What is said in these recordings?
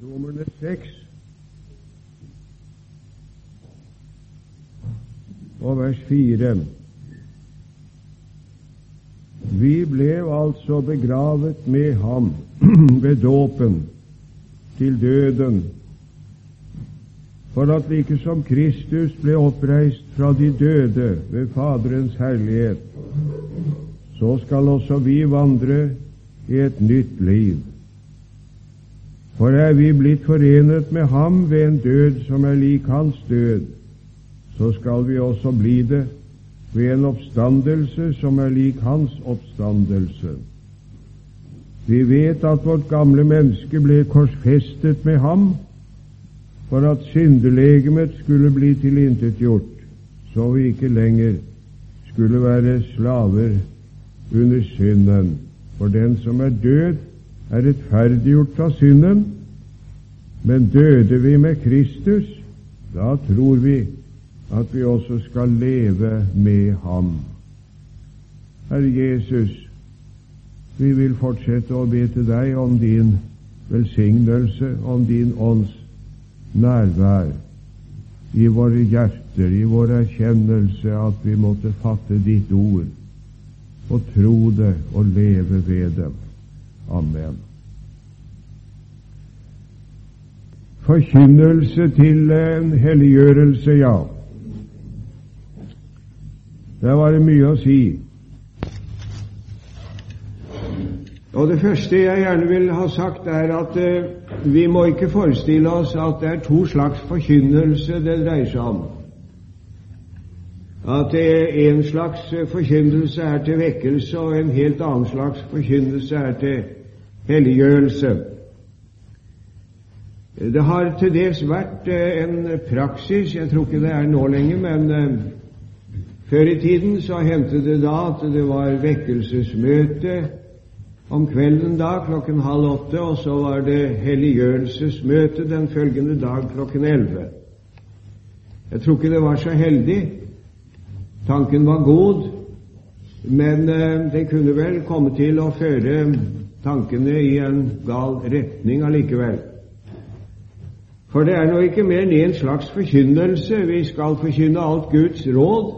Romerne 6 og vers 4. Vi ble altså begravet med ham ved dåpen til døden, for at like som Kristus ble oppreist fra de døde ved Faderens herlighet, så skal også vi vandre i et nytt liv. For er vi blitt forenet med ham ved en død som er lik hans død, så skal vi også bli det ved en oppstandelse som er lik hans oppstandelse. Vi vet at vårt gamle menneske ble korsfestet med ham for at syndelegemet skulle bli tilintetgjort, så vi ikke lenger skulle være slaver under synden. For den som er død, er rettferdiggjort fra synden, men døde vi med Kristus, da tror vi at vi også skal leve med ham. Herre Jesus, vi vil fortsette å be til deg om din velsignelse, om din ånds nærvær i våre hjerter, i vår erkjennelse at vi måtte fatte ditt ord og tro det og leve ved det. Amen. Forkynnelse til en helliggjørelse, ja. Der var det mye å si. Og Det første jeg gjerne vil ha sagt, er at eh, vi må ikke forestille oss at det er to slags forkynnelse det dreier seg om. At er en slags forkynnelse er til vekkelse, og en helt annen slags forkynnelse er til helliggjørelse. Det har til dels vært eh, en praksis, jeg tror ikke det er nå lenger, men eh, før i tiden så hendte det da at det var vekkelsesmøte om kvelden da klokken halv åtte, og så var det helliggjørelsesmøte den følgende dag klokken elleve. Jeg tror ikke det var så heldig. Tanken var god, men eh, det kunne vel komme til å føre tankene i en gal retning allikevel. For det er nå ikke mer enn en slags forkynnelse. Vi skal forkynne alt Guds råd.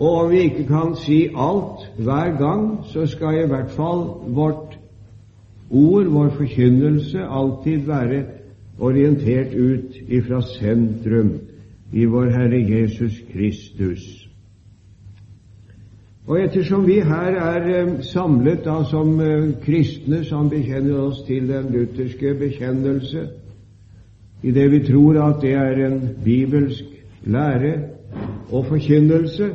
Og om vi ikke kan si alt hver gang, så skal i hvert fall vårt ord, vår forkynnelse, alltid være orientert ut ifra sentrum i vår Herre Jesus Kristus. Og ettersom vi her er eh, samlet da som eh, kristne som bekjenner oss til den lutherske bekjennelse, i det vi tror at det er en bibelsk lære og forkynnelse,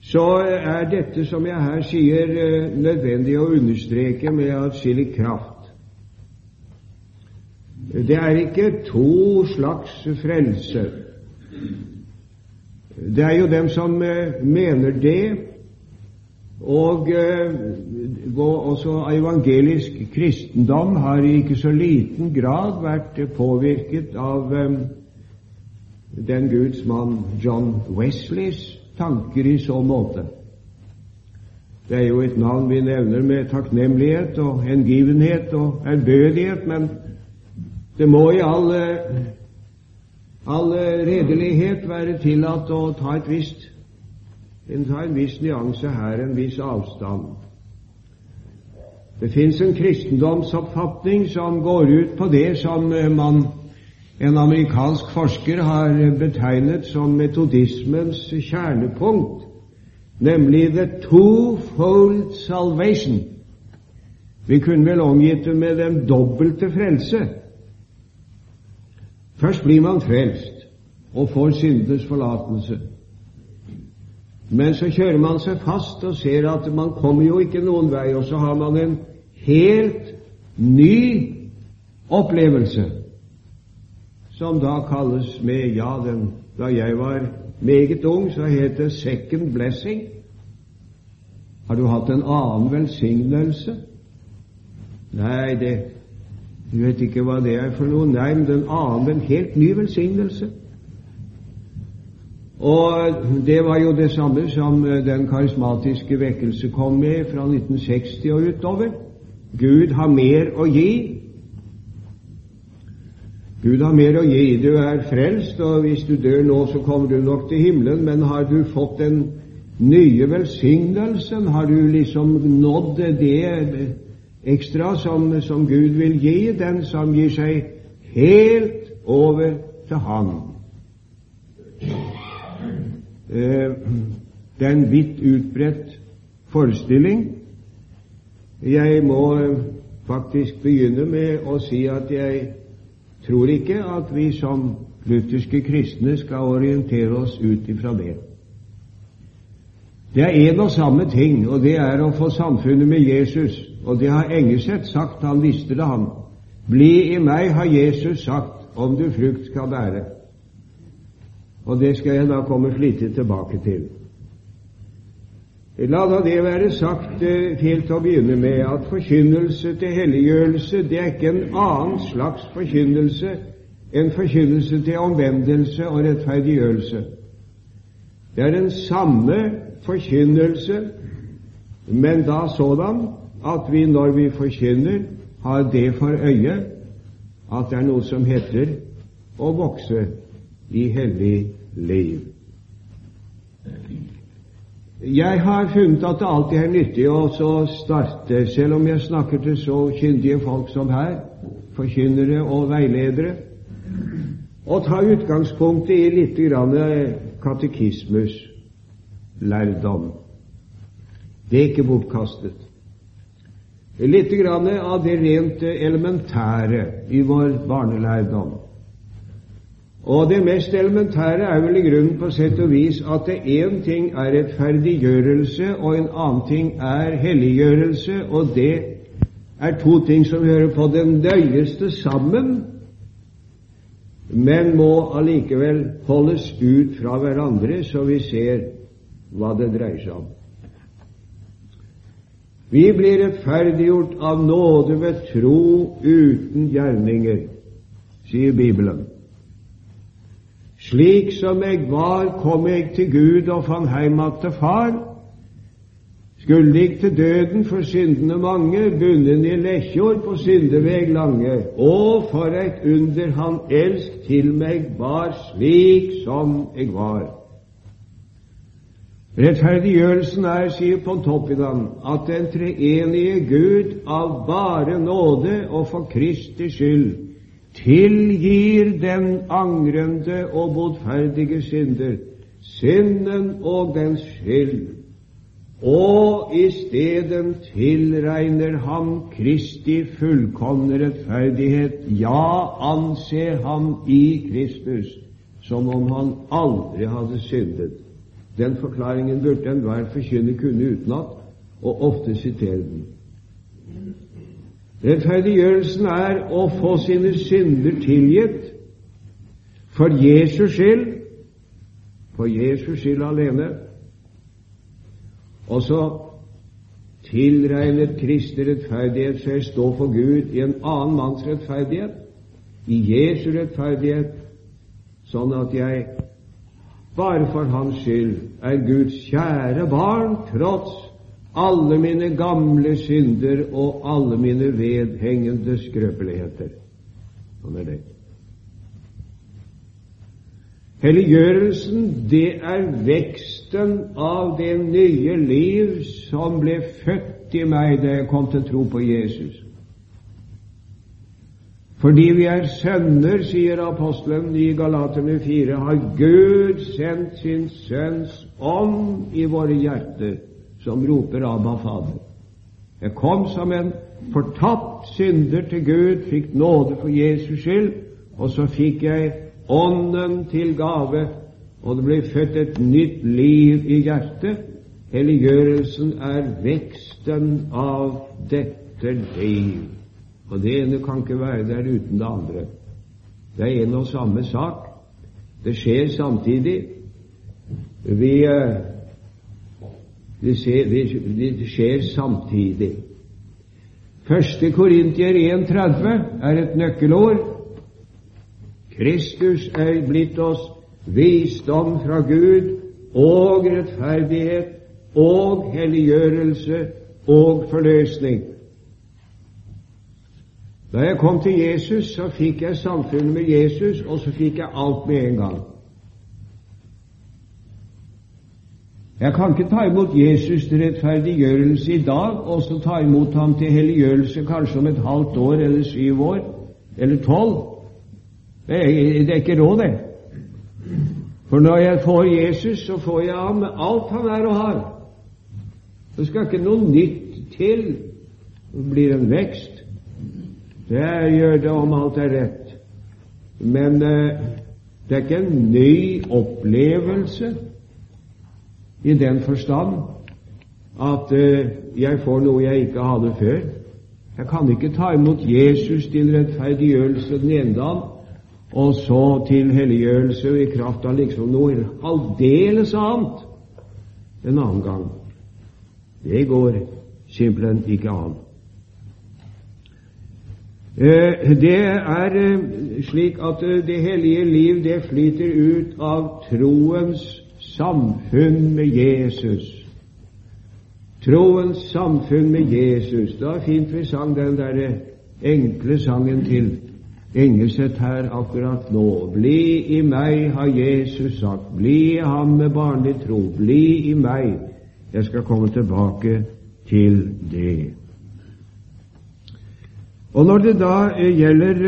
så er dette, som jeg her sier, eh, nødvendig å understreke med atskillig kraft. Det er ikke to slags frelse. Det er jo dem som eh, mener det, og eh, også evangelisk kristendom har i ikke så liten grad vært påvirket av eh, den Guds mann John Wesleys tanker i så måte. Det er jo et navn vi nevner med takknemlighet og hengivenhet og ærbødighet, men det må i all all redelighet være tillatt å ta, et visst, ta en viss nyanse her, en viss avstand. Det fins en kristendomsoppfatning som går ut på det som eh, man, en amerikansk forsker har betegnet som metodismens kjernepunkt, nemlig the twofold salvation. Vi kunne vel omgitt det med den dobbelte frelse. Først blir man frelst og får synders forlatelse. Men så kjører man seg fast og ser at man kommer jo ikke noen vei, og så har man en helt ny opplevelse, som da kalles med Ja, den, da jeg var meget ung, så het det second blessing. Har du hatt en annen velsignelse? Nei, det du vet ikke hva det er for noe. Nei, men den andre, en helt ny velsignelse. Og det var jo det samme som eh, den karismatiske vekkelse kom med fra 1960 og utover. Gud har mer å gi. Gud har mer å gi. Du er frelst, og hvis du dør nå, så kommer du nok til himmelen, men har du fått den nye velsignelsen? Har du liksom nådd det ekstra som, som Gud vil gi den som gir seg helt over til Han? Eh, det er en vidt utbredt forestilling. Jeg må faktisk begynne med å si at jeg tror ikke at vi som lutherske kristne skal orientere oss ut ifra det. Det er en og samme ting, og det er å få samfunnet med Jesus. Og det har Engeseth sagt, han visste det, han. Bli i meg, har Jesus sagt, om du frukt skal bære. Og det skal jeg da komme flittig tilbake til. La da det være sagt eh, helt til å begynne med at forkynnelse til helliggjørelse det er ikke en annen slags forkynnelse enn forkynnelse til omvendelse og rettferdiggjørelse. Det er den samme forkynnelse, men da sådan at vi når vi forkynner, har det for øye at det er noe som heter å vokse i hellig liv. Jeg har funnet at det alltid er nyttig å starte, selv om jeg snakker til så kyndige folk som her, forkynnere og veiledere, å ta utgangspunktet i litt grann katekismus, lærdom. Det er ikke bortkastet. Litt av det rent elementære i vår barnelærdom. Og det mest elementære er vel i grunnen på sett og vis at én ting er rettferdiggjørelse, og en annen ting er helliggjørelse, og det er to ting som hører på den nøyeste sammen, men må allikevel holdes ut fra hverandre, så vi ser hva det dreier seg om. Vi blir rettferdiggjort av nåde ved tro uten gjerninger, sier Bibelen. Slik som jeg var, kom jeg til Gud og fant heim til Far. Skulle jeg til døden for syndene mange, bunden i lekkjord på syndeveg lange. Å, for eit under Han elsk til meg var slik som jeg var. Rettferdiggjørelsen er, sier Pontoppidan, at den treenige Gud av bare nåde og for Kristi skyld tilgir den angrende og bodferdige synder synden og dens skyld, og isteden tilregner ham Kristi fullkomne rettferdighet, ja, anser ham i Kristus som om han aldri hadde syndet. Den forklaringen burde enhver forkynner kunne utenat, og ofte sitere den. Rettferdiggjørelsen er å få sine synder tilgitt for Jesus skyld, for Jesus skyld alene. Og så tilregner Kristi rettferdighet seg stå for Gud i en annen manns rettferdighet, i Jesu rettferdighet, sånn at jeg bare for Hans skyld er Guds kjære barn, tross alle mine gamle synder og alle mine vedhengende skrøpeligheter. Sånn er det. Helliggjørelsen, det er veksten av det nye liv som ble født i meg da jeg kom til tro på Jesus. Fordi vi er sønner, sier apostelen i Galaterne 4, har Gud sendt sin Sønns ånd i våre hjerter som roper 'Abba, Fader'. Jeg kom som en fortapt synder til Gud, fikk nåde for Jesus skyld, og så fikk jeg Ånden til gave, og det ble født et nytt liv i hjertet. Helliggjørelsen er veksten av dette liv. Og det ene kan ikke være der uten det andre. Det er en og samme sak. Det skjer samtidig. Vi eh, det skjer, det skjer samtidig. Første Korintier 1,30 er et nøkkelord. Kristus er blitt oss visdom fra Gud og rettferdighet og helliggjørelse og forløsning. Da jeg kom til Jesus, så fikk jeg samfunnet med Jesus, og så fikk jeg alt med en gang. Jeg kan ikke ta imot Jesus til rettferdiggjørelse i dag, og så ta imot ham til helliggjørelse kanskje om et halvt år eller syv år eller tolv. Det er, det er ikke råd, det. For når jeg får Jesus, så får jeg ham med alt han er og har. Det skal ikke noe nytt til. Det blir en vekst. Det gjør det om alt er rett. Men eh, det er ikke en ny opplevelse i den forstand at eh, jeg får noe jeg ikke hadde før. Jeg kan ikke ta imot Jesus til rettferdiggjørelse den ene dagen, og så til helliggjørelse i kraft av liksom noe aldeles annet en annen gang. Det går simpelthen ikke an. Eh, det er eh, slik at det hellige liv det flyter ut av troens samfunn med Jesus. Troens samfunn med Jesus. Det var fint vi sang den der enkle sangen til Engeseth her akkurat nå. Bli i meg, har Jesus sagt. Bli i ham med barnlig tro. Bli i meg. Jeg skal komme tilbake til det. Og Når det da gjelder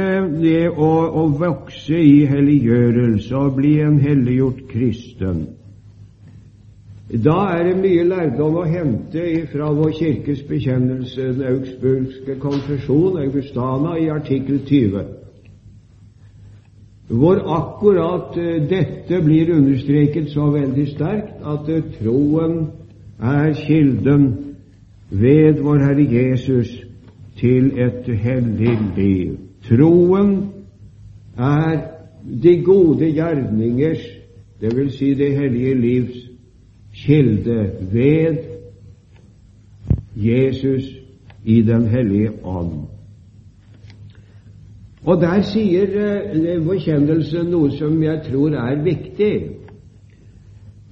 det å, å vokse i helliggjørelse og bli en helliggjort kristen, da er det mye lærdom å hente fra vår kirkes bekjennelse, den augsburgske konfesjon, Augustana, i artikkel 20, hvor akkurat eh, dette blir understreket så veldig sterkt at eh, troen er kilden ved vår Herre Jesus til et hellig liv. Troen er de gode gjerningers, vil si det hellige livs, kilde ved Jesus i Den hellige ånd. Og der sier eh, forkjennelsen noe som jeg tror er viktig.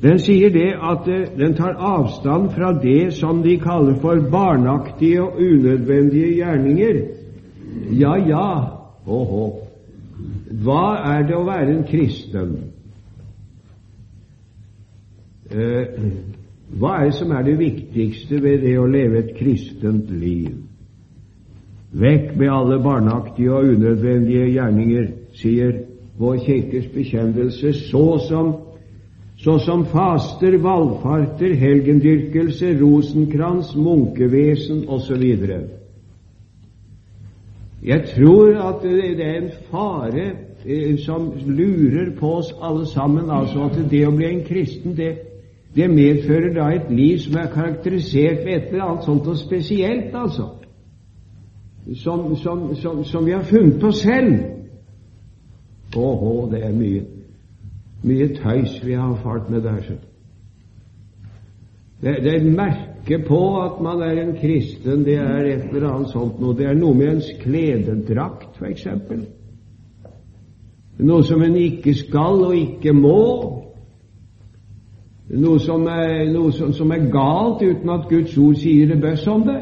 Den sier det at eh, den tar avstand fra det som de kaller for barnaktige og unødvendige gjerninger. Ja, ja, åhå. Hva er det å være en kristen? Eh, hva er det som er det viktigste ved det å leve et kristent liv? Vekk med alle barneaktige og unødvendige gjerninger, sier vår kirkes bekjennelse, så som, så som faster, valfarter, helgendyrkelse, rosenkrans, munkevesen osv. Jeg tror at det er en fare eh, som lurer på oss alle sammen, altså at det å bli en kristen, det, det medfører da et liv som er karakterisert ved et eller annet sånt og spesielt, altså. Som, som, som, som vi har funnet på selv. Åhå, det er mye mye tøys vi har fart med der. Det, det er et merke på at man er en kristen, det er et eller annet sånt noe. Det er noe med ens klededrakt, f.eks. Noe som en ikke skal og ikke må noe som er, noe som, som er galt uten at Guds ord sier det best om det.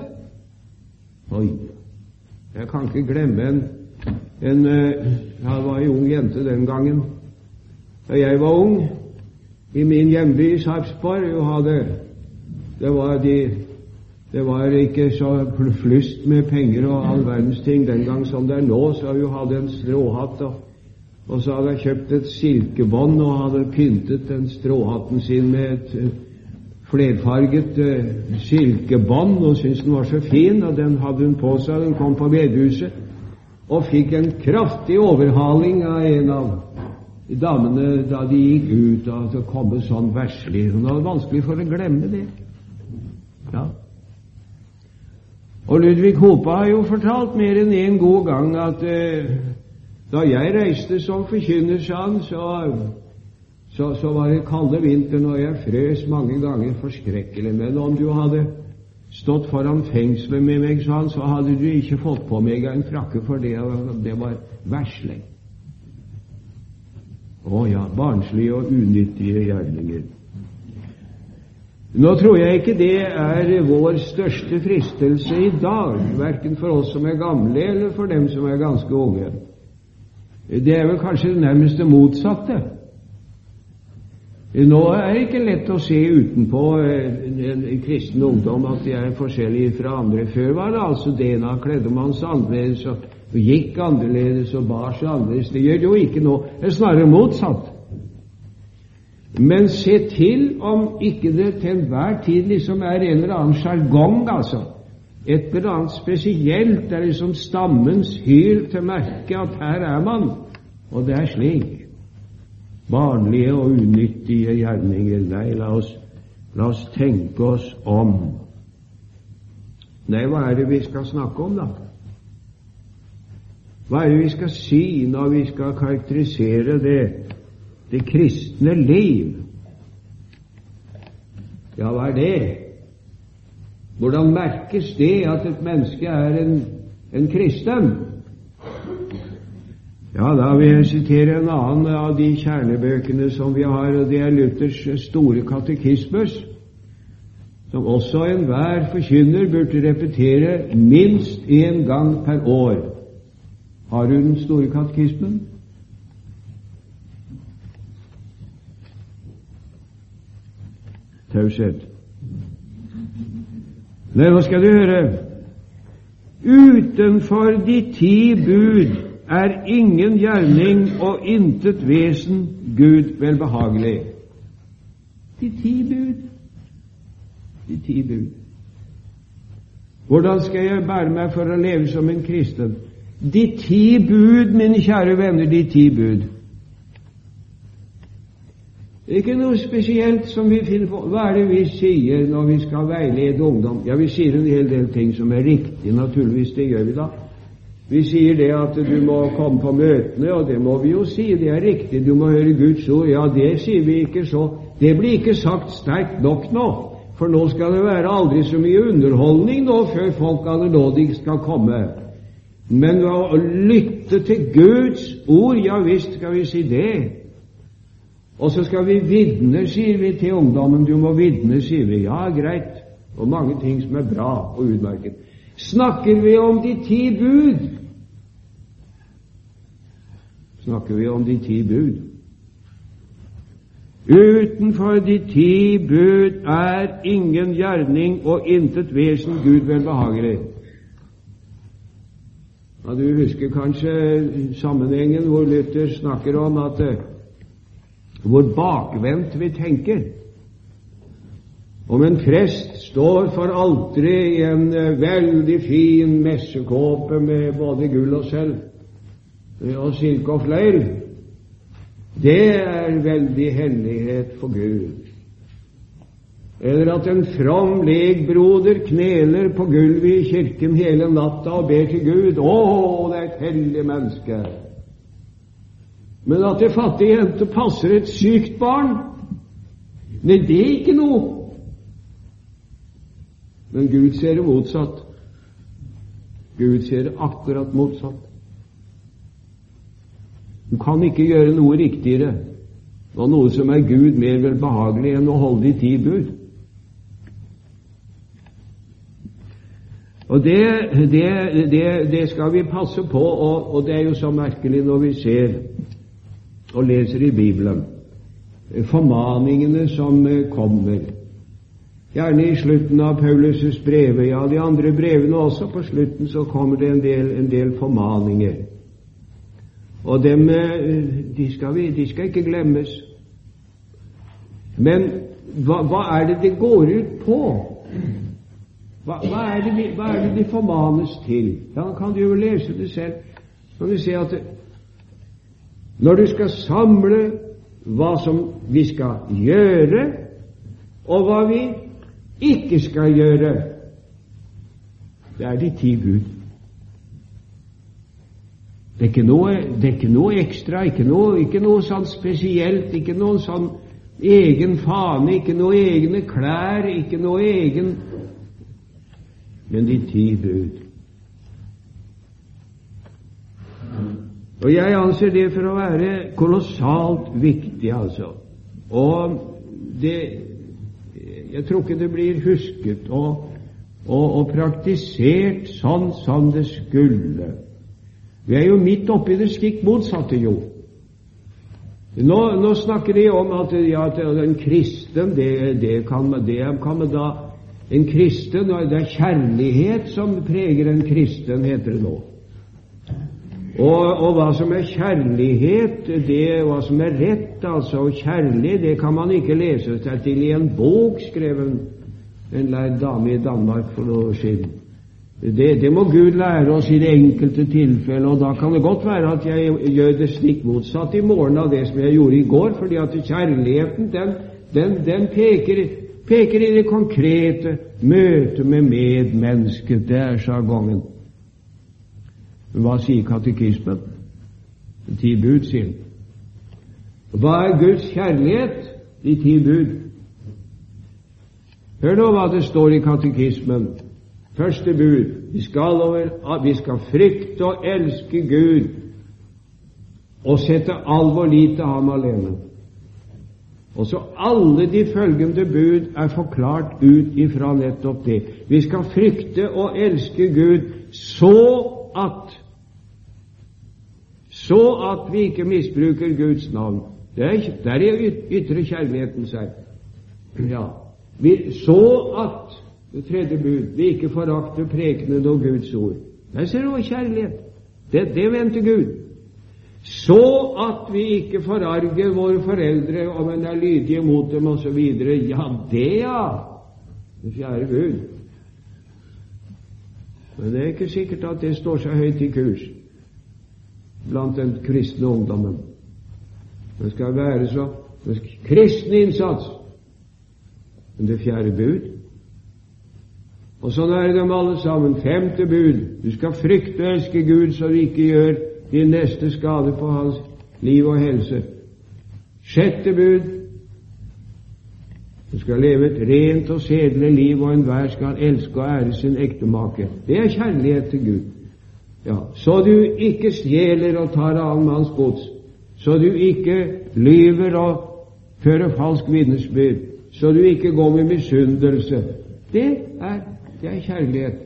Oi, jeg kan ikke glemme en, en eh, Jeg var ei ung jente den gangen. Da jeg var ung, i min hjemby Sarpsborg, hadde det de, det var ikke så flust med penger og all verdens ting den gang som det er nå, så vi hadde en stråhatt og og så hadde jeg kjøpt et silkebånd og hadde pyntet den stråhatten sin med et eh, flerfarget uh, silkebånd og syntes den var så fin, og den hadde hun på seg. Den kom på bedehuset og fikk en kraftig overhaling av en av damene da de gikk ut. og det kom sånn verslig. Hun hadde vanskelig for å glemme det. Ja. Og Ludvig Hopa har jo fortalt mer enn én en god gang at eh, da jeg reiste som forkynner, sa han, så, så, så, var det kalde vinteren, og jeg frøs mange ganger forskrekkelig. Men om du hadde stått foran fengselet med meg, sa han, så hadde du ikke fått på meg en frakke, for det, det var verslig. Å ja, barnslige og unyttige gjerninger. Nå tror jeg ikke det er vår største fristelse i dag, verken for oss som er gamle, eller for dem som er ganske unge. Det er vel kanskje det nærmeste motsatte. Nå er det ikke lett å se utenpå en kristen ungdom at de er forskjellige fra andre. Før var det altså. Da kledde man seg annerledes og gikk annerledes og bar seg annerledes. Det gjør jo ikke nå. Det er snarere motsatt. Men se til om ikke det til enhver tid liksom er en eller annen sjargong, altså. Et eller annet spesielt. Det er liksom stammens hyl til merke at her er man. Og det er slik barnlige og unyttige gjerninger. Nei, la oss, la oss tenke oss om. Nei, hva er det vi skal snakke om, da? Hva er det vi skal si når vi skal karakterisere det, det kristne liv? Ja, hva er det? Hvordan merkes det at et menneske er en, en kristen? Ja, da vil jeg sitere en annen av de kjernebøkene som vi har, og det er Luthers store katekismus, som også enhver forkynner burde repetere minst én gang per år. Har du den store katekismen? Taushet. Nei, hva skal du høre? Utenfor de ti bud er ingen gjerning og intet vesen Gud velbehagelig. De ti bud. De ti bud. Hvordan skal jeg bære meg for å leve som en kristen? De ti bud, mine kjære venner, de ti bud. Ikke noe spesielt som vi finner på. Hva er det vi sier når vi skal veilede ungdom? Ja, vi sier en hel del ting som er riktig, naturligvis. Det gjør vi da. Vi sier det at du må komme på møtene, og det må vi jo si, det er riktig, du må høre Guds ord. Ja, det sier vi ikke så. Det blir ikke sagt sterkt nok nå, for nå skal det være aldri så mye underholdning nå før folk allernådig skal komme. Men å lytte til Guds ord, ja visst skal vi si det. Og så skal vi vitne, sier vi til ungdommen. Du må vitne, sier vi. Ja, greit. Og mange ting som er bra og utmerket snakker vi om de ti bud. Snakker vi om de ti bud. Utenfor de ti bud er ingen gjerning og intet vesen Gud velbehagelig. Ja, du husker kanskje sammenhengen hvor Luther snakker om at eh, hvor bakvendt vi tenker. Om en prest står for alteret i en eh, veldig fin messekåpe med både gull og sølv og silke og fløyel, det er veldig hellighet for Gud. Eller at en from legbroder kneler på gulvet i kirken hele natta og ber til Gud. Å, det er et hellig menneske! Men at ei fattig jente passer et sykt barn, nei, det er ikke noe. Men Gud ser det motsatt. Gud ser det akkurat motsatt. Du kan ikke gjøre noe riktigere og noe som er Gud mer velbehagelig enn å holde de ti bud. Og det, det, det, det, skal vi passe på, og, og, det er jo så merkelig når vi ser og leser i Bibelen formaningene som kommer. Gjerne i slutten av Paulus' brev, ja, de andre brevene også. På slutten så kommer det en del, en del formaninger. Og dem, eh, de skal, vi, de skal ikke glemmes. Men hva, hva, er det det går ut på? Hva, hva, er det, hva, er det, de formanes til? Ja, kan du jo lese det selv. Kan du se at når du skal samle hva som vi skal gjøre, og hva vi ikke skal gjøre, det er de ti bud. Det er ikke noe, er ikke noe ekstra, ikke noe, ikke noe sånn spesielt, ikke noen sånn egen fane, ikke noe egne klær, ikke noe egen Men de ti bud. Og jeg anser det for å være kolossalt viktig, altså. Og det jeg tror ikke det blir husket og, og, og praktisert sånn som det skulle. Vi er jo midt oppi det stikk motsatte, jo. Nå, nå, snakker de om at, ja, at en kristen det, det, kan, det kan man da En kristen, Det er kjærlighet som preger en kristen, heter det nå. Og, og, hva som er kjærlighet, det hva som er rett, altså kjærlig, det kan man ikke lese seg til i en bok skrev en lærd dame i Danmark for noen år siden. Det, det, må Gud lære oss i det enkelte tilfellet, og da kan det godt være at jeg gjør det stikk motsatt i morgen av det som jeg gjorde i går, fordi at kjærligheten, den, den, den peker, peker, i det konkrete møtet med medmennesket. Det er sjargongen. Hva sier katekismen? De Ti bud, sier den. Hva er Guds kjærlighet? De ti bud. Hør nå hva det står i katekismen. Første bud vi skal, over, vi skal frykte og elske Gud og sette all vår lit til Ham alene. Og så alle de følgende bud er forklart ut ifra nettopp det. Vi skal frykte og elske Gud så at så at vi ikke misbruker Guds navn. Der er ytre kjærligheten seg. Ja. Vi, så at det tredje bud vi ikke forakter prekenen og Guds ord. Der ser du kjærlighet. Det, det venter Gud. Så at vi ikke forarger våre foreldre om en er lydige mot dem osv. Ja, det, ja! Det fjerde bud. Men det er ikke sikkert at det står så høyt i kurs blant den kristne ungdommen. Det skal være så kristen innsats. Men det fjerde bud Og sånn er det med alle sammen. Femte bud. Du skal frykte og elske Gud, så du ikke gjør din neste skade på hans liv og helse. Sjette bud. Du skal leve et rent og sedelig liv, og enhver skal elske og ære sin ektemake. Det er kjærlighet til Gud. Ja, så du ikke stjeler og tar annen manns gods, så du ikke lyver og fører falsk vitnesbyrd, så du ikke går med misunnelse. Det det er kjærlighet.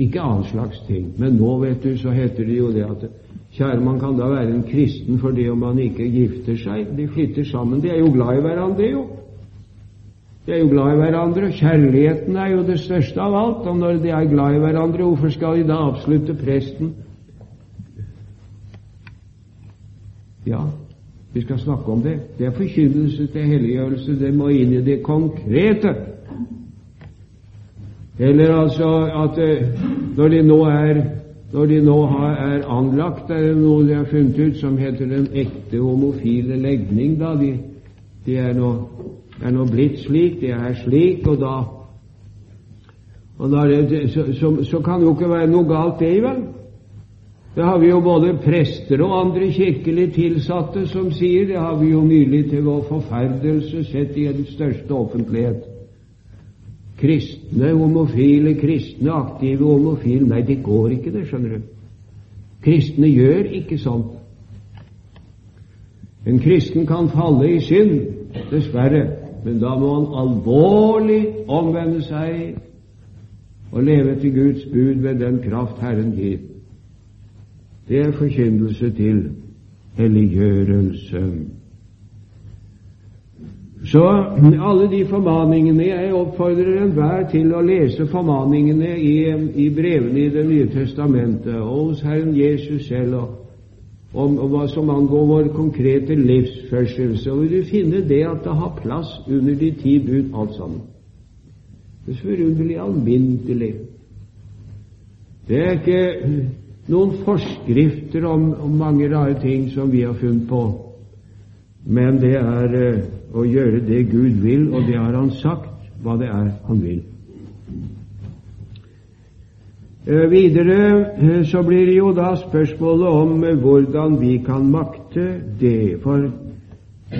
Ikke annen slags ting. Men nå, vet du, så heter det jo det at kjære, man kan da være en kristen fordi om man ikke gifter seg. De flytter sammen. De er jo glad i hverandre, jo. De er jo glad i hverandre. Kjærligheten er jo det største av alt. Og når de er glad i hverandre, hvorfor skal de da avslutte presten? Ja, vi skal snakke om det. Det er forkynnelse til helliggjørelse. Det må inn i det konkrete. Eller altså at eh, når de nå er når de nå er anlagt, er det noe de har funnet ut som heter den ekte homofile legning. da De, de er nå er nå blitt slik, de er slik, og da og da det, så, så, så, kan jo ikke være noe galt, det, vel? Det har vi jo både prester og andre kirkelig tilsatte som sier. Det har vi jo nylig til vår forferdelse sett i den største offentlighet. Kristne, homofile, kristne, aktive homofile Nei, det går ikke, det, skjønner du. Kristne gjør ikke sånt. En kristen kan falle i synd, dessverre. Men da må han alvorlig omvende seg og leve til Guds bud ved den kraft Herren gir. Det er forkynnelse til helliggjørelse. Så alle de formaningene Jeg oppfordrer enhver til å lese formaningene i, i brevene i Det nye testamentet og hos Herren Jesus selv. og om, hva som angår vår konkrete livsførsel, så vil du finne det at det har plass under de ti bud alt sammen. Det er så forunderlig alminnelig. Det er ikke noen forskrifter om, om, mange rare ting som vi har funnet på, men det er uh, å gjøre det Gud vil, og det har Han sagt hva det er Han vil. Eh, videre eh, så blir det jo da spørsmålet om eh, hvordan vi kan makte det. For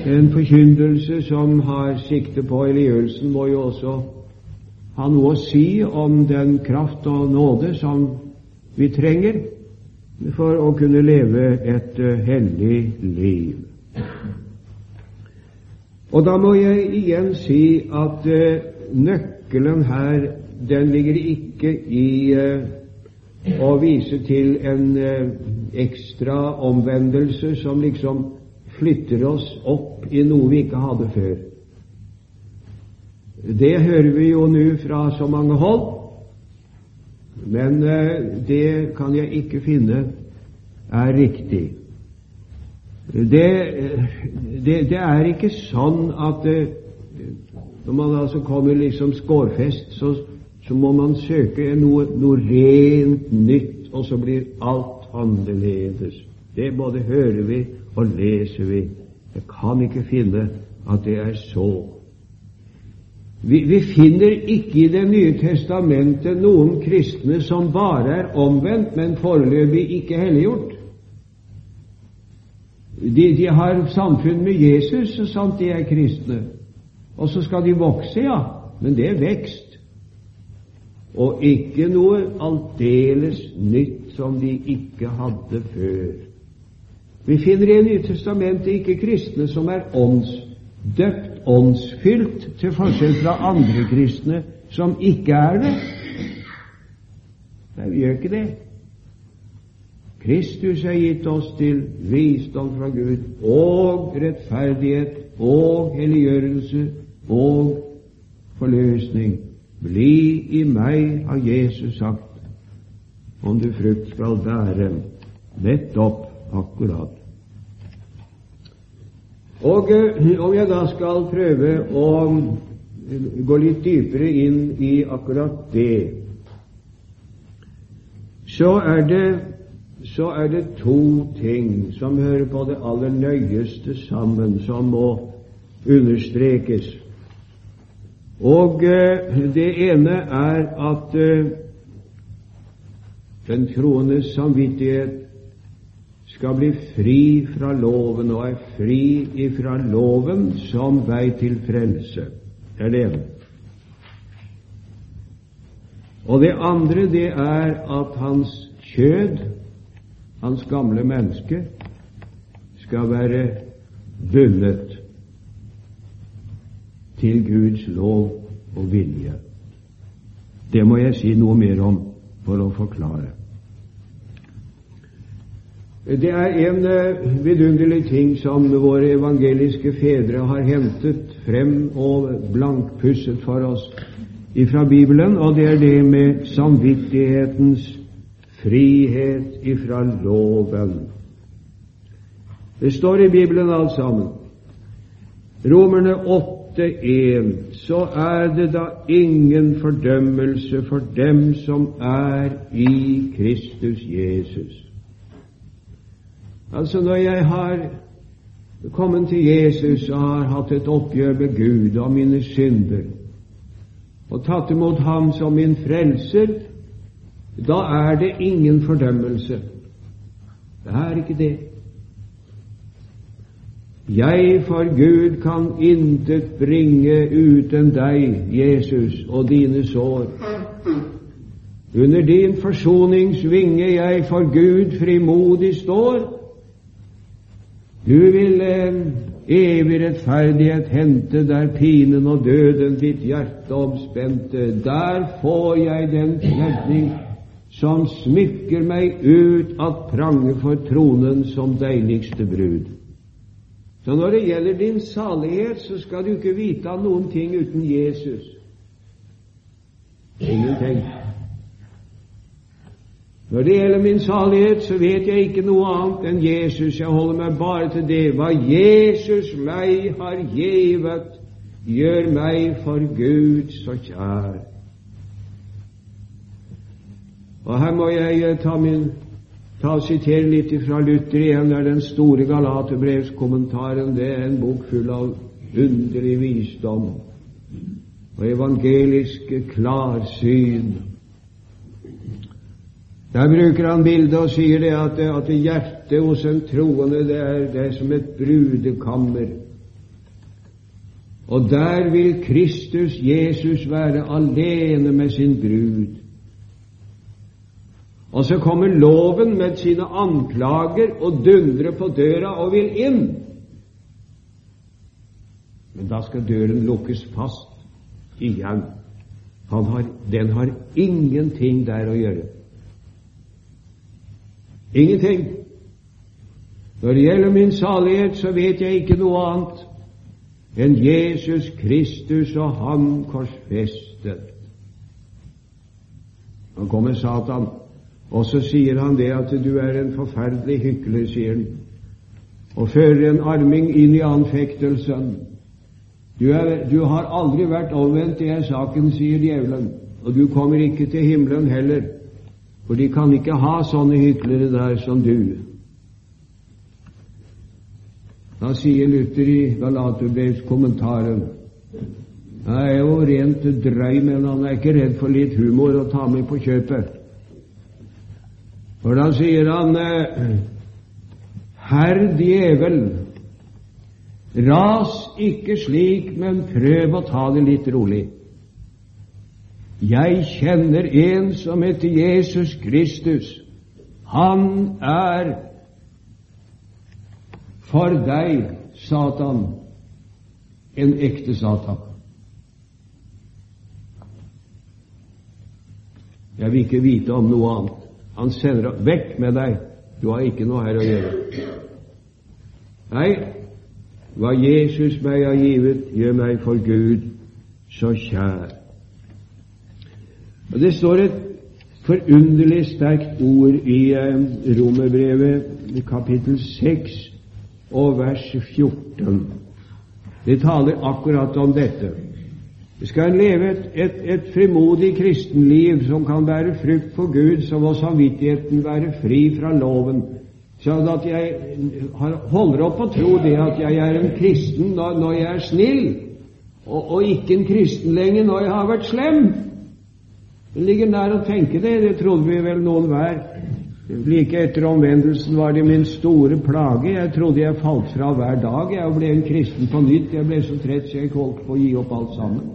en forkyndelse som har sikte på helliggjørelsen, må jo også ha noe å si om den kraft og nåde som vi trenger for å kunne leve et hellig liv. Og da må jeg igjen si at uh, nøkkelen her, den ligger ikke i uh, å vise til en uh, ekstra omvendelse som liksom flytter oss opp i noe vi ikke hadde før. Det hører vi jo nå fra så mange hold, men det kan jeg ikke finne er riktig. Det, det, det, er ikke sånn at når man altså kommer liksom skårfest, så, så må man søke noe, noe, rent nytt, og så blir alt annerledes. Det både hører vi og leser vi. Jeg kan ikke finne at det er så. Vi, vi finner ikke i Det nye testamentet noen kristne som bare er omvendt, men foreløpig ikke helliggjort. De, de har samfunn med Jesus så sant de er kristne. Og så skal de vokse, ja, men det er vekst. Og ikke noe aldeles nytt som de ikke hadde før. Vi finner i Nytestamentet ikke kristne som er åndsdøpt, åndsfylt, til forskjell fra andre kristne som ikke er det. Nei, vi gjør ikke det. Kristus er gitt oss til visdom fra Gud og rettferdighet og helliggjørelse og forløsning. Bli i meg, har Jesus sagt, om du frukt skal bære. Nettopp akkurat. Og eh, om jeg da skal prøve å gå litt dypere inn i akkurat det, så er det så er det to ting som hører på det aller nøyeste sammen, som må understrekes. Og eh, det ene er at eh, den troendes samvittighet skal bli fri fra loven, og er fri ifra loven som vei til frelse. Det er det ene. Og det andre, det er at hans kjød hans gamle menneske, skal være bundet til Guds lov og vilje. Det må jeg si noe mer om for å forklare. Det er en eh, vidunderlig ting som våre evangeliske fedre har hentet frem og blankpusset for oss ifra Bibelen, og det er det med samvittighetens frihet ifra loven. Det står i Bibelen alt sammen. Romerne 8,1 så er det da ingen fordømmelse for dem som er i Kristus Jesus. Altså, når jeg har kommet til Jesus og har hatt et oppgjør med Gud og mine synder, og tatt imot Ham som min frelser, da er det ingen fordømmelse. Det er ikke det. Jeg for Gud kan intet bringe uten deg, Jesus, og dine sår. Under din forsoningsvinge jeg for Gud frimodig står. Du vil evig rettferdighet hente der pinen og døden ditt hjerte omspente. Der får jeg den redning som smykker meg ut at prange for tronen som deiligste brud. Så når det gjelder din salighet, så skal du ikke vite av noen ting uten Jesus. Ingenting. Når det gjelder min salighet, så vet jeg ikke noe annet enn Jesus. Jeg holder meg bare til det. Hva Jesus meg har givet, gjør meg for Gud så kjær. Og her må jeg eh, ta, min, ta og sitere litt fra Luther igjen. Det er den store Galaterbrevskommentaren. Det er en bok full av underlig visdom og evangeliske klarsyn. Der bruker han bildet og sier det at, at hjertet hos en troende det er, det er som et brudekammer. Og der vil Kristus Jesus være alene med sin brud. Og så kommer loven med sine anklager og dundrer på døra og vil inn. Men da skal døren lukkes fast igjen. Har, den har ingenting der å gjøre. Ingenting. Når det gjelder min salighet, så vet jeg ikke noe annet enn Jesus Kristus og Han korsfestet. Nå kommer Satan, og så sier han det at du er en forferdelig hykler, sier han, og fører en arming inn i anfektelsen. Du, er, du har aldri vært omvendt, det er saken, sier djevelen, og du kommer ikke til himmelen heller, for de kan ikke ha sånne hyklere der som du. Da sier Luther i Galaterbrevs kommentaren Han er jo rent drøy, men han er ikke redd for litt humor å ta med på kjøpet. For da sier han Herr djevel, ras ikke slik, men prøv å ta det litt rolig. Jeg kjenner en som heter Jesus Kristus. Han er for deg, Satan, en ekte Satan. Jeg vil ikke vite om noe annet. Han sender vekk med deg. Du har ikke noe her å gjøre. Nei, hva Jesus meg har givet, gjør meg for Gud så kjær. Og Det står et forunderlig sterkt ord i eh, Romerbrevet, kapittel 6, og vers 14. Det taler akkurat om dette. Vi skal leve et, et, et frimodig kristenliv som kan bære frukt for Gud, så må samvittigheten være fri fra loven. Sånn at jeg holder opp å tro det at jeg er en kristen når, jeg er snill, og, og, ikke en kristen lenger når jeg har vært slem. Det ligger nær å tenke det, det trodde vi vel noen hver. Like etter omvendelsen var det min store plage. Jeg trodde jeg falt fra hver dag. Jeg ble en kristen på nytt. Jeg ble så trett så jeg holdt på å gi opp alt sammen.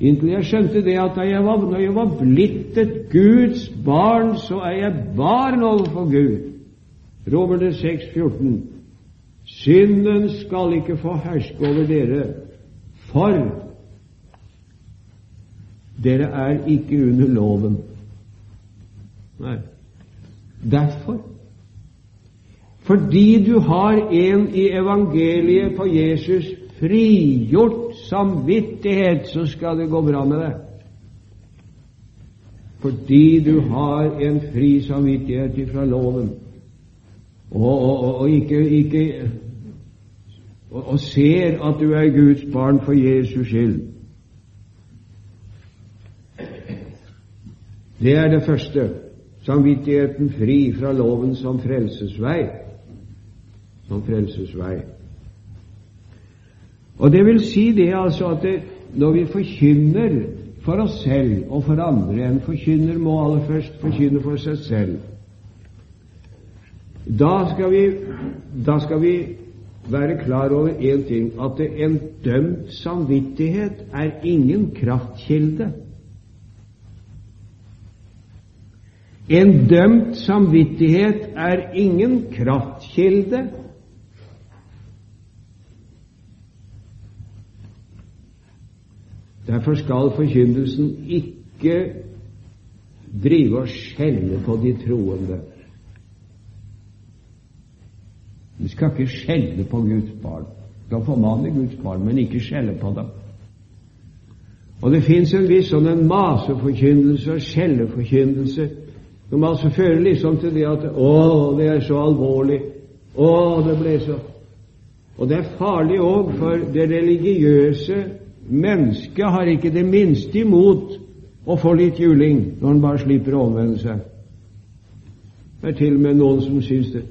Inntil jeg skjønte det at jeg var, når jeg var blitt et Guds barn, så er jeg barn overfor Gud. Romerne 6, 14. Synden skal ikke få herske over dere, for dere er ikke under loven. Nei. Derfor. Fordi du har en i evangeliet på Jesus frigjort samvittighet, så skal det gå bra med deg. Fordi du har en fri samvittighet ifra loven, og, og, og ikke, ikke og, og ser at du er Guds barn for Jesus skyld. Det er det første samvittigheten fri fra loven som frelsesvei. Som frelsesvei. Og det vil si det altså at det, når vi forkynner for oss selv og for andre En forkynner må aller først forkynne for seg selv. Da skal vi, da skal vi være klar over én ting at en dømt samvittighet er ingen kraftkilde. En dømt samvittighet er ingen kraftkilde. Derfor skal forkynnelsen ikke drive og skjelle på de troende. Du skal ikke skjelle på Guds barn. Du skal formane Guds barn, men ikke skjelle på dem. Og det fins en viss sånn en maseforkynnelse og skjelleforkynnelse som altså fører liksom til det at 'Å, det er så alvorlig'. 'Å, det ble så' Og det er farlig òg, for det religiøse mennesket har ikke det minste imot å få litt juling når han bare slipper å omvende seg. Det er til og med noen som syns det,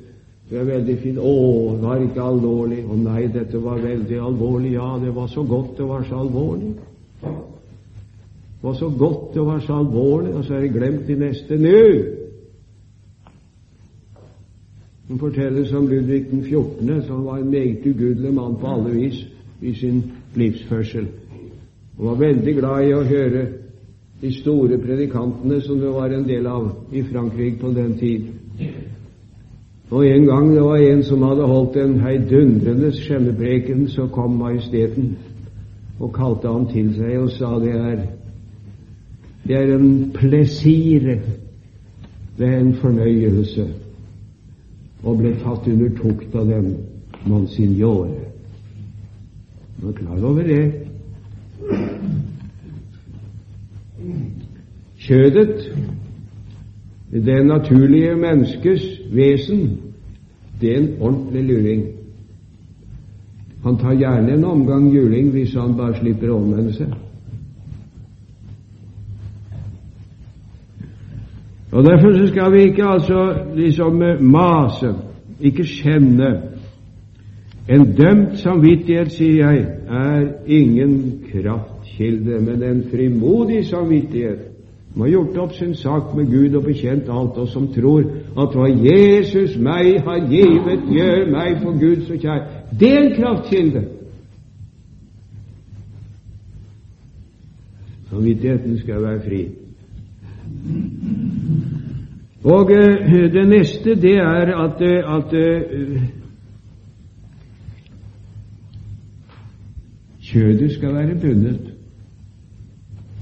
det er veldig fint. 'Å, det var ikke alvorlig.' 'Å nei, dette var veldig alvorlig.' 'Ja, det var så godt det var så alvorlig.' Det var så godt, det var så alvorlig, og så er det glemt i neste nå. Det fortelles om Ludvig den 14., som var en meget ugudelig mann på alle vis i sin livsførsel. Han var veldig glad i å høre de store predikantene som det var en del av i Frankrike på den tid. Og en gang det var en som hadde holdt en heidundrende skjennepreken, så kom majesteten og kalte han til seg og sa det er det er en plesire, det er en fornøyelse og ble tatt under tukt av dem, monsignore. Du er klar over det? Kjødet, det naturlige menneskes vesen, det er en ordentlig luring. Han tar gjerne en omgang juling hvis han bare slipper å omvende seg. Og Derfor så skal vi ikke altså liksom eh, mase, ikke kjenne. En dømt samvittighet, sier jeg, er ingen kraftkilde, men en frimodig samvittighet som har gjort opp sin sak med Gud og bekjent alt, og som tror at hva Jesus meg har givet, gjør meg for Gud så kjær. Det er en kraftkilde. Samvittigheten skal være fri. Og uh, det neste, det er at, uh, at uh, kjødet skal være bundet.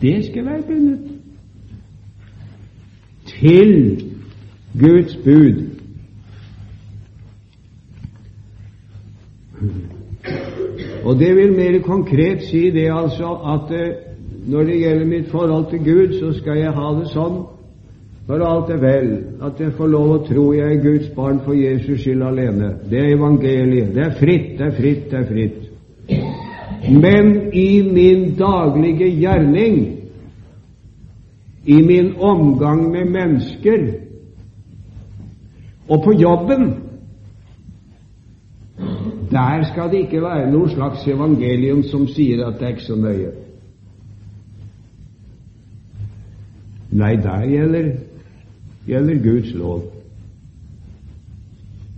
Det skal være bundet til Guds bud. Og det vil mer konkret si det altså at når det gjelder mitt forhold til Gud, så skal jeg ha det sånn når alt er vel, at jeg får lov å tro jeg er Guds barn for Jesus skyld alene. Det er evangeliet. Det er fritt, det er fritt, det er fritt. Men i min daglige gjerning, i min omgang med mennesker og på jobben, der skal det ikke være noe slags evangelium som sier at det er ikke så nøye. Nei, der gjelder gjelder Guds lov.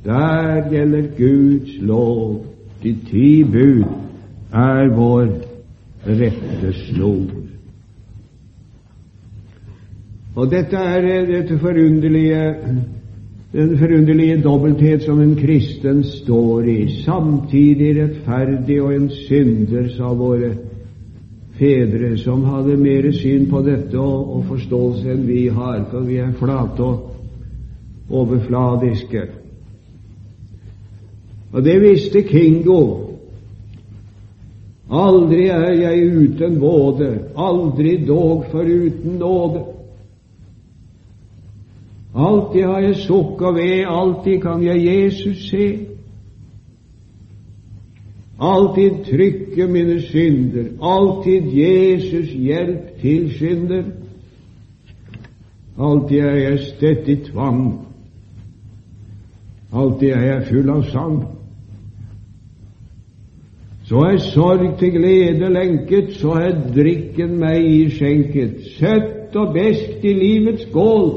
Der gjelder Guds lov. De ti bud er vår rettesnor. Og dette er dette forunderlige den forunderlige dobbelthet som en kristen står i, samtidig rettferdig og en synder, sa våre fedre som hadde mer syn på dette og, og forståelse enn vi har, for vi er flate og overfladiske. Og det visste Kingo. Aldri er jeg uten våde, aldri dog foruten nåde. Alltid har jeg sukk og ved, alltid kan jeg Jesus se. Alltid trykke mine synder, alltid Jesus hjelp til synder. Alltid er jeg støtt i tvang, alltid er jeg full av sang. Så er sorg til glede lenket, så er drikken meg i skjenket. Søtt og beskt i livets skål,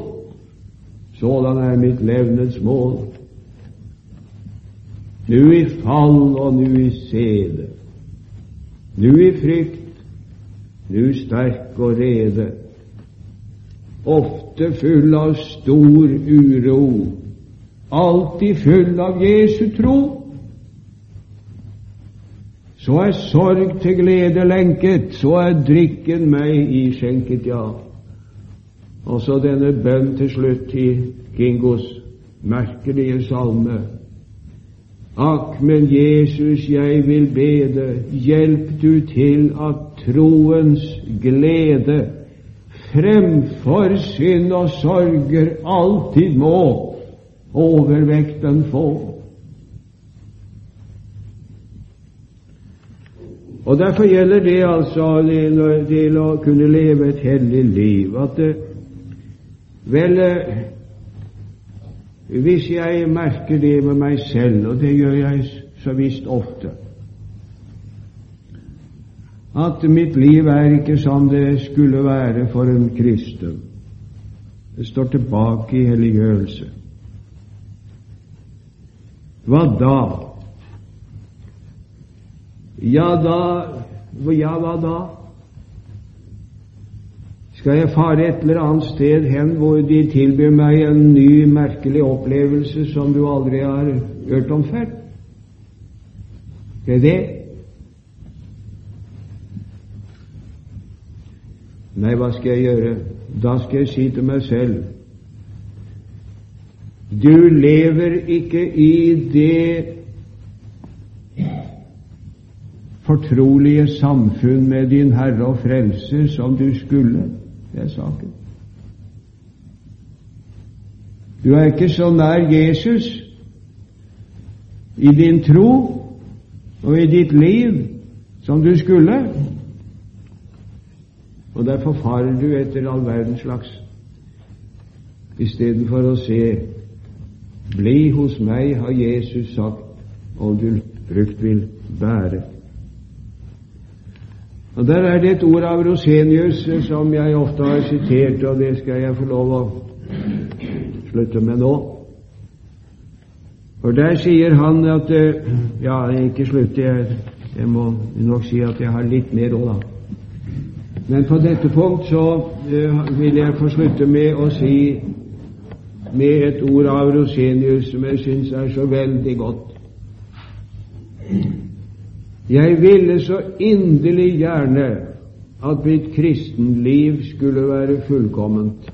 sådan er mitt levnets mål nu i fall og nu i sede, nu i frykt, nu sterk og rede, ofte full av stor uro, alltid full av Jesu tro. Så er sorg til glede lenket, så er drikken meg iskjenket, ja. Og så denne bønn til slutt i Gingos merkelige salme. Akk, men Jesus, jeg vil bede, hjelp du til at troens glede fremfor synd og sorger alltid må overvekten få. Og Derfor gjelder det altså til å kunne leve et hellig liv at det, vel hvis jeg merker det med meg selv, og det gjør jeg så visst ofte, at mitt liv er ikke som det skulle være for en kristen. Det står tilbake i helliggjørelse. Hva da? Ja, da Ja, hva da? Skal jeg fare et eller annet sted hen hvor de tilbyr meg en ny, merkelig opplevelse som du aldri har hørt om før? Skal jeg det? Nei, hva skal jeg gjøre? Da skal jeg si til meg selv Du lever ikke i det fortrolige samfunn med din Herre og Frelser som du skulle. Det er saken. Du er ikke så nær Jesus i din tro og i ditt liv som du skulle. Og derfor farer du etter all verdens slags istedenfor å se Bli hos meg, har Jesus sagt, og du frukt vil bære. Og Der er det et ord av Rosenius som jeg ofte har sitert, og det skal jeg få lov å slutte med nå. For der sier han at Ja, ikke slutte, jeg, jeg må nok si at jeg har litt mer òg, da. Men på dette punkt så uh, vil jeg få slutte med å si med et ord av Rosenius som jeg syns er så veldig godt. Jeg ville så inderlig gjerne at mitt kristenliv skulle være fullkomment.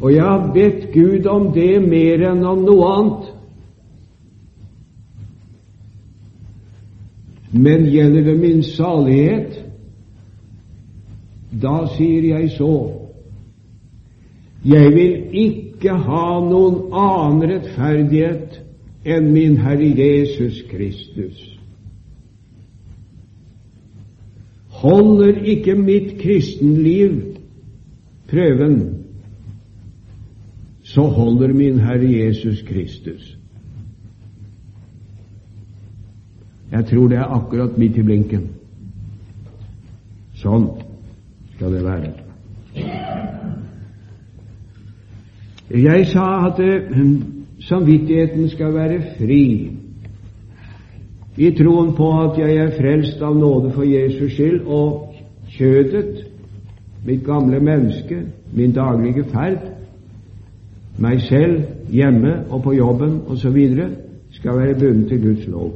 Og jeg har bedt Gud om det mer enn om noe annet. Men gjelder det min salighet, da sier jeg så Jeg vil ikke ha noen annen rettferdighet enn min Herre Jesus Kristus. Holder ikke mitt kristenliv prøven, så holder min Herre Jesus Kristus. Jeg tror det er akkurat midt i blinken. Sånn skal det være. Jeg sa at samvittigheten skal være fri i troen på at jeg er frelst av nåde for Jesus skyld, og kjødet, mitt gamle menneske, min daglige ferd, meg selv hjemme og på jobben osv., skal være bundet til Guds lov,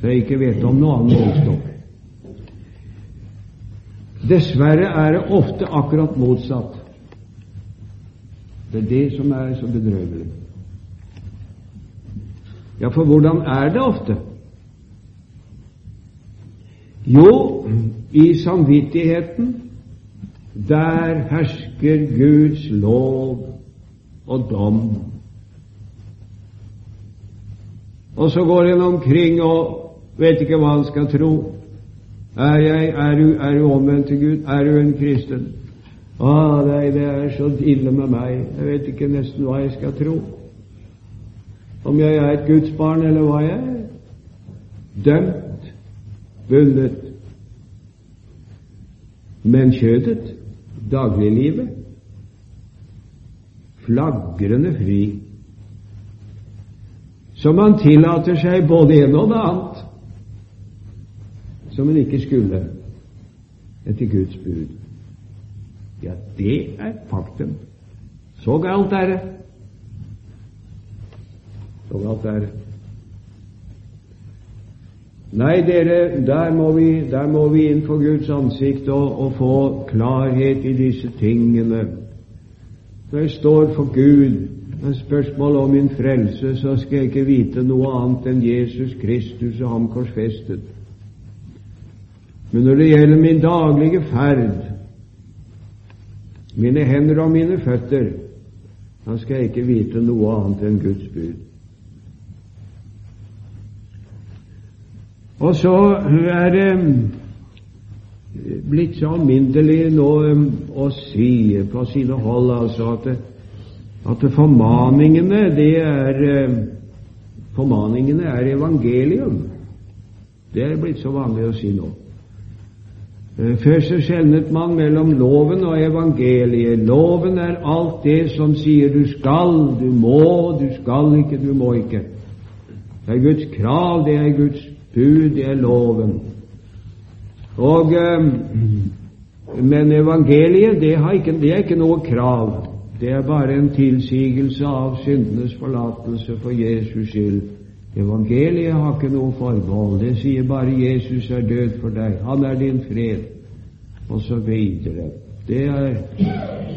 så jeg ikke vet om noe annet målestokk. Dessverre er det ofte akkurat motsatt. Det er det som er så bedrøvelig. Ja, for hvordan er det ofte? Jo, i samvittigheten, der hersker Guds lov og dom. Og så går en omkring og vet ikke hva han skal tro. Er, jeg, er, du, er du omvendt til Gud? Er du en kristen? Å, nei, det er så ille med meg. Jeg vet ikke nesten hva jeg skal tro om jeg er et Guds barn eller hva jeg er. Dømt, bundet. Men kjødet, dagliglivet, flagrende fri. som man tillater seg både en og det annet som en ikke skulle etter Guds bud. Ja, det er faktum. Så galt er det og alt er Nei, dere, der må vi, der må vi inn for Guds ansikt og, og få klarhet i disse tingene. Når jeg står for Gud med spørsmål om min frelse, så skal jeg ikke vite noe annet enn Jesus Kristus og ham korsfestet. Men når det gjelder min daglige ferd, mine hender og mine føtter, da skal jeg ikke vite noe annet enn Guds bud. Og så er det blitt så alminnelig nå å si på sine hold altså at, at formaningene det er Formaningene er evangelium. Det er blitt så vanlig å si nå. Uh, før så skjelnet man mellom loven og evangeliet. Loven er alt det som sier du skal, du må, du skal ikke, du må ikke. Det er Guds krav, det er Guds bud er loven. Og, Men evangeliet det, ikke, det er ikke noe krav. Det er bare en tilsigelse av syndenes forlatelse for Jesus skyld. Evangeliet har ikke noe forbehold. Det sier bare 'Jesus er død for deg'. Han er din fred, videre. Det er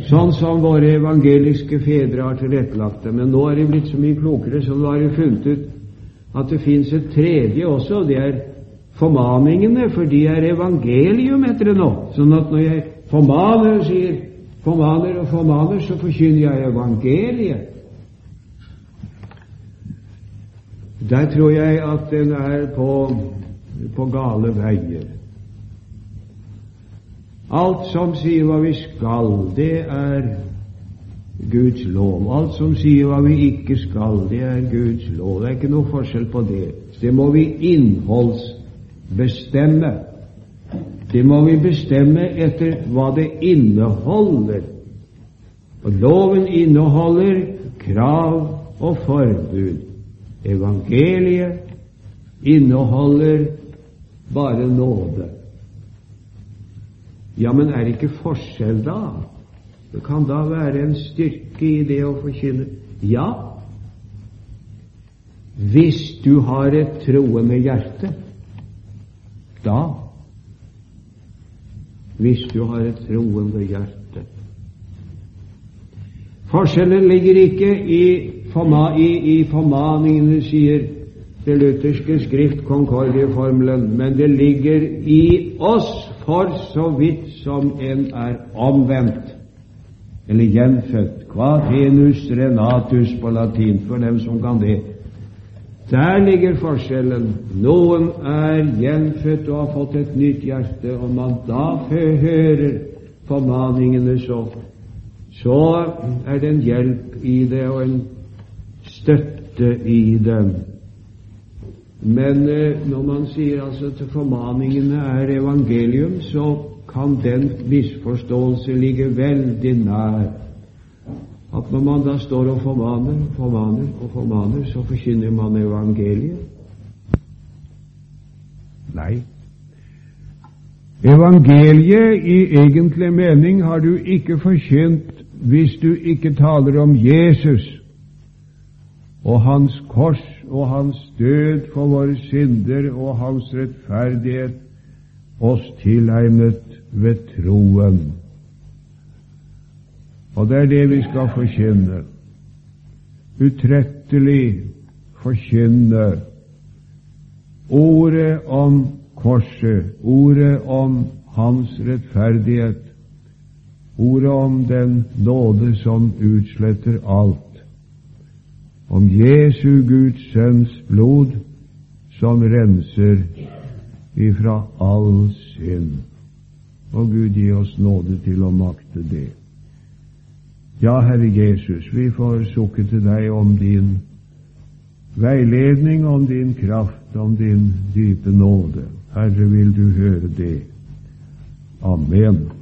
sånn som våre evangeliske fedre har tilrettelagt det. Men nå er de blitt så mye klokere, så nå har de funnet ut at det fins et tredje også, og det er formaningene, for de er evangelium etter det nå. Sånn at når jeg formaner, og sier formaner og formaner, så forkynner jeg evangeliet. Der tror jeg at den er på, på gale veier. Alt som sier hva vi skal, det er Guds lov. Alt som sier hva vi ikke skal, det er Guds lov. Det er ikke noe forskjell på det. Det må vi innholdsbestemme. Det må vi bestemme etter hva det inneholder. Og loven inneholder krav og forbud. Evangeliet inneholder bare nåde. Ja, men er det ikke forskjell da? Det kan da være en styrke i det å forkynne. Ja, hvis du har et troende hjerte. Da hvis du har et troende hjerte. Forskjellen ligger ikke i, forma, i, i formaningene, sier det lutherske skrift Concordieformelen, men det ligger i oss for så vidt som en er omvendt eller gjenfødt. Quatenus renatus på latin, for dem som kan det. Der ligger forskjellen. Noen er gjenfødt og har fått et nytt hjerte, og man da hører formaningene så, så er det en hjelp i det og en støtte i det. Men eh, når man sier altså at formaningene er evangelium, så kan den misforståelse ligge veldig nær at når man da står og formaner, og formaner og formaner, så forkynner man evangeliet. Nei. Evangeliet i egentlig mening har du ikke forkynt hvis du ikke taler om Jesus og Hans kors og Hans død for våre synder og Hans rettferdighet oss tilegnet ved troen. Og det er det vi skal forkynne. Utrettelig forkynne ordet om korset, ordet om Hans rettferdighet, ordet om den nåde som utsletter alt, om Jesu Guds Sønns blod som renser ifra all synd. Og Gud gi oss nåde til å makte det. Ja, Herre Jesus, vi får sukke til deg om din veiledning, om din kraft, om din dype nåde. Herre, vil du høre det. Amen.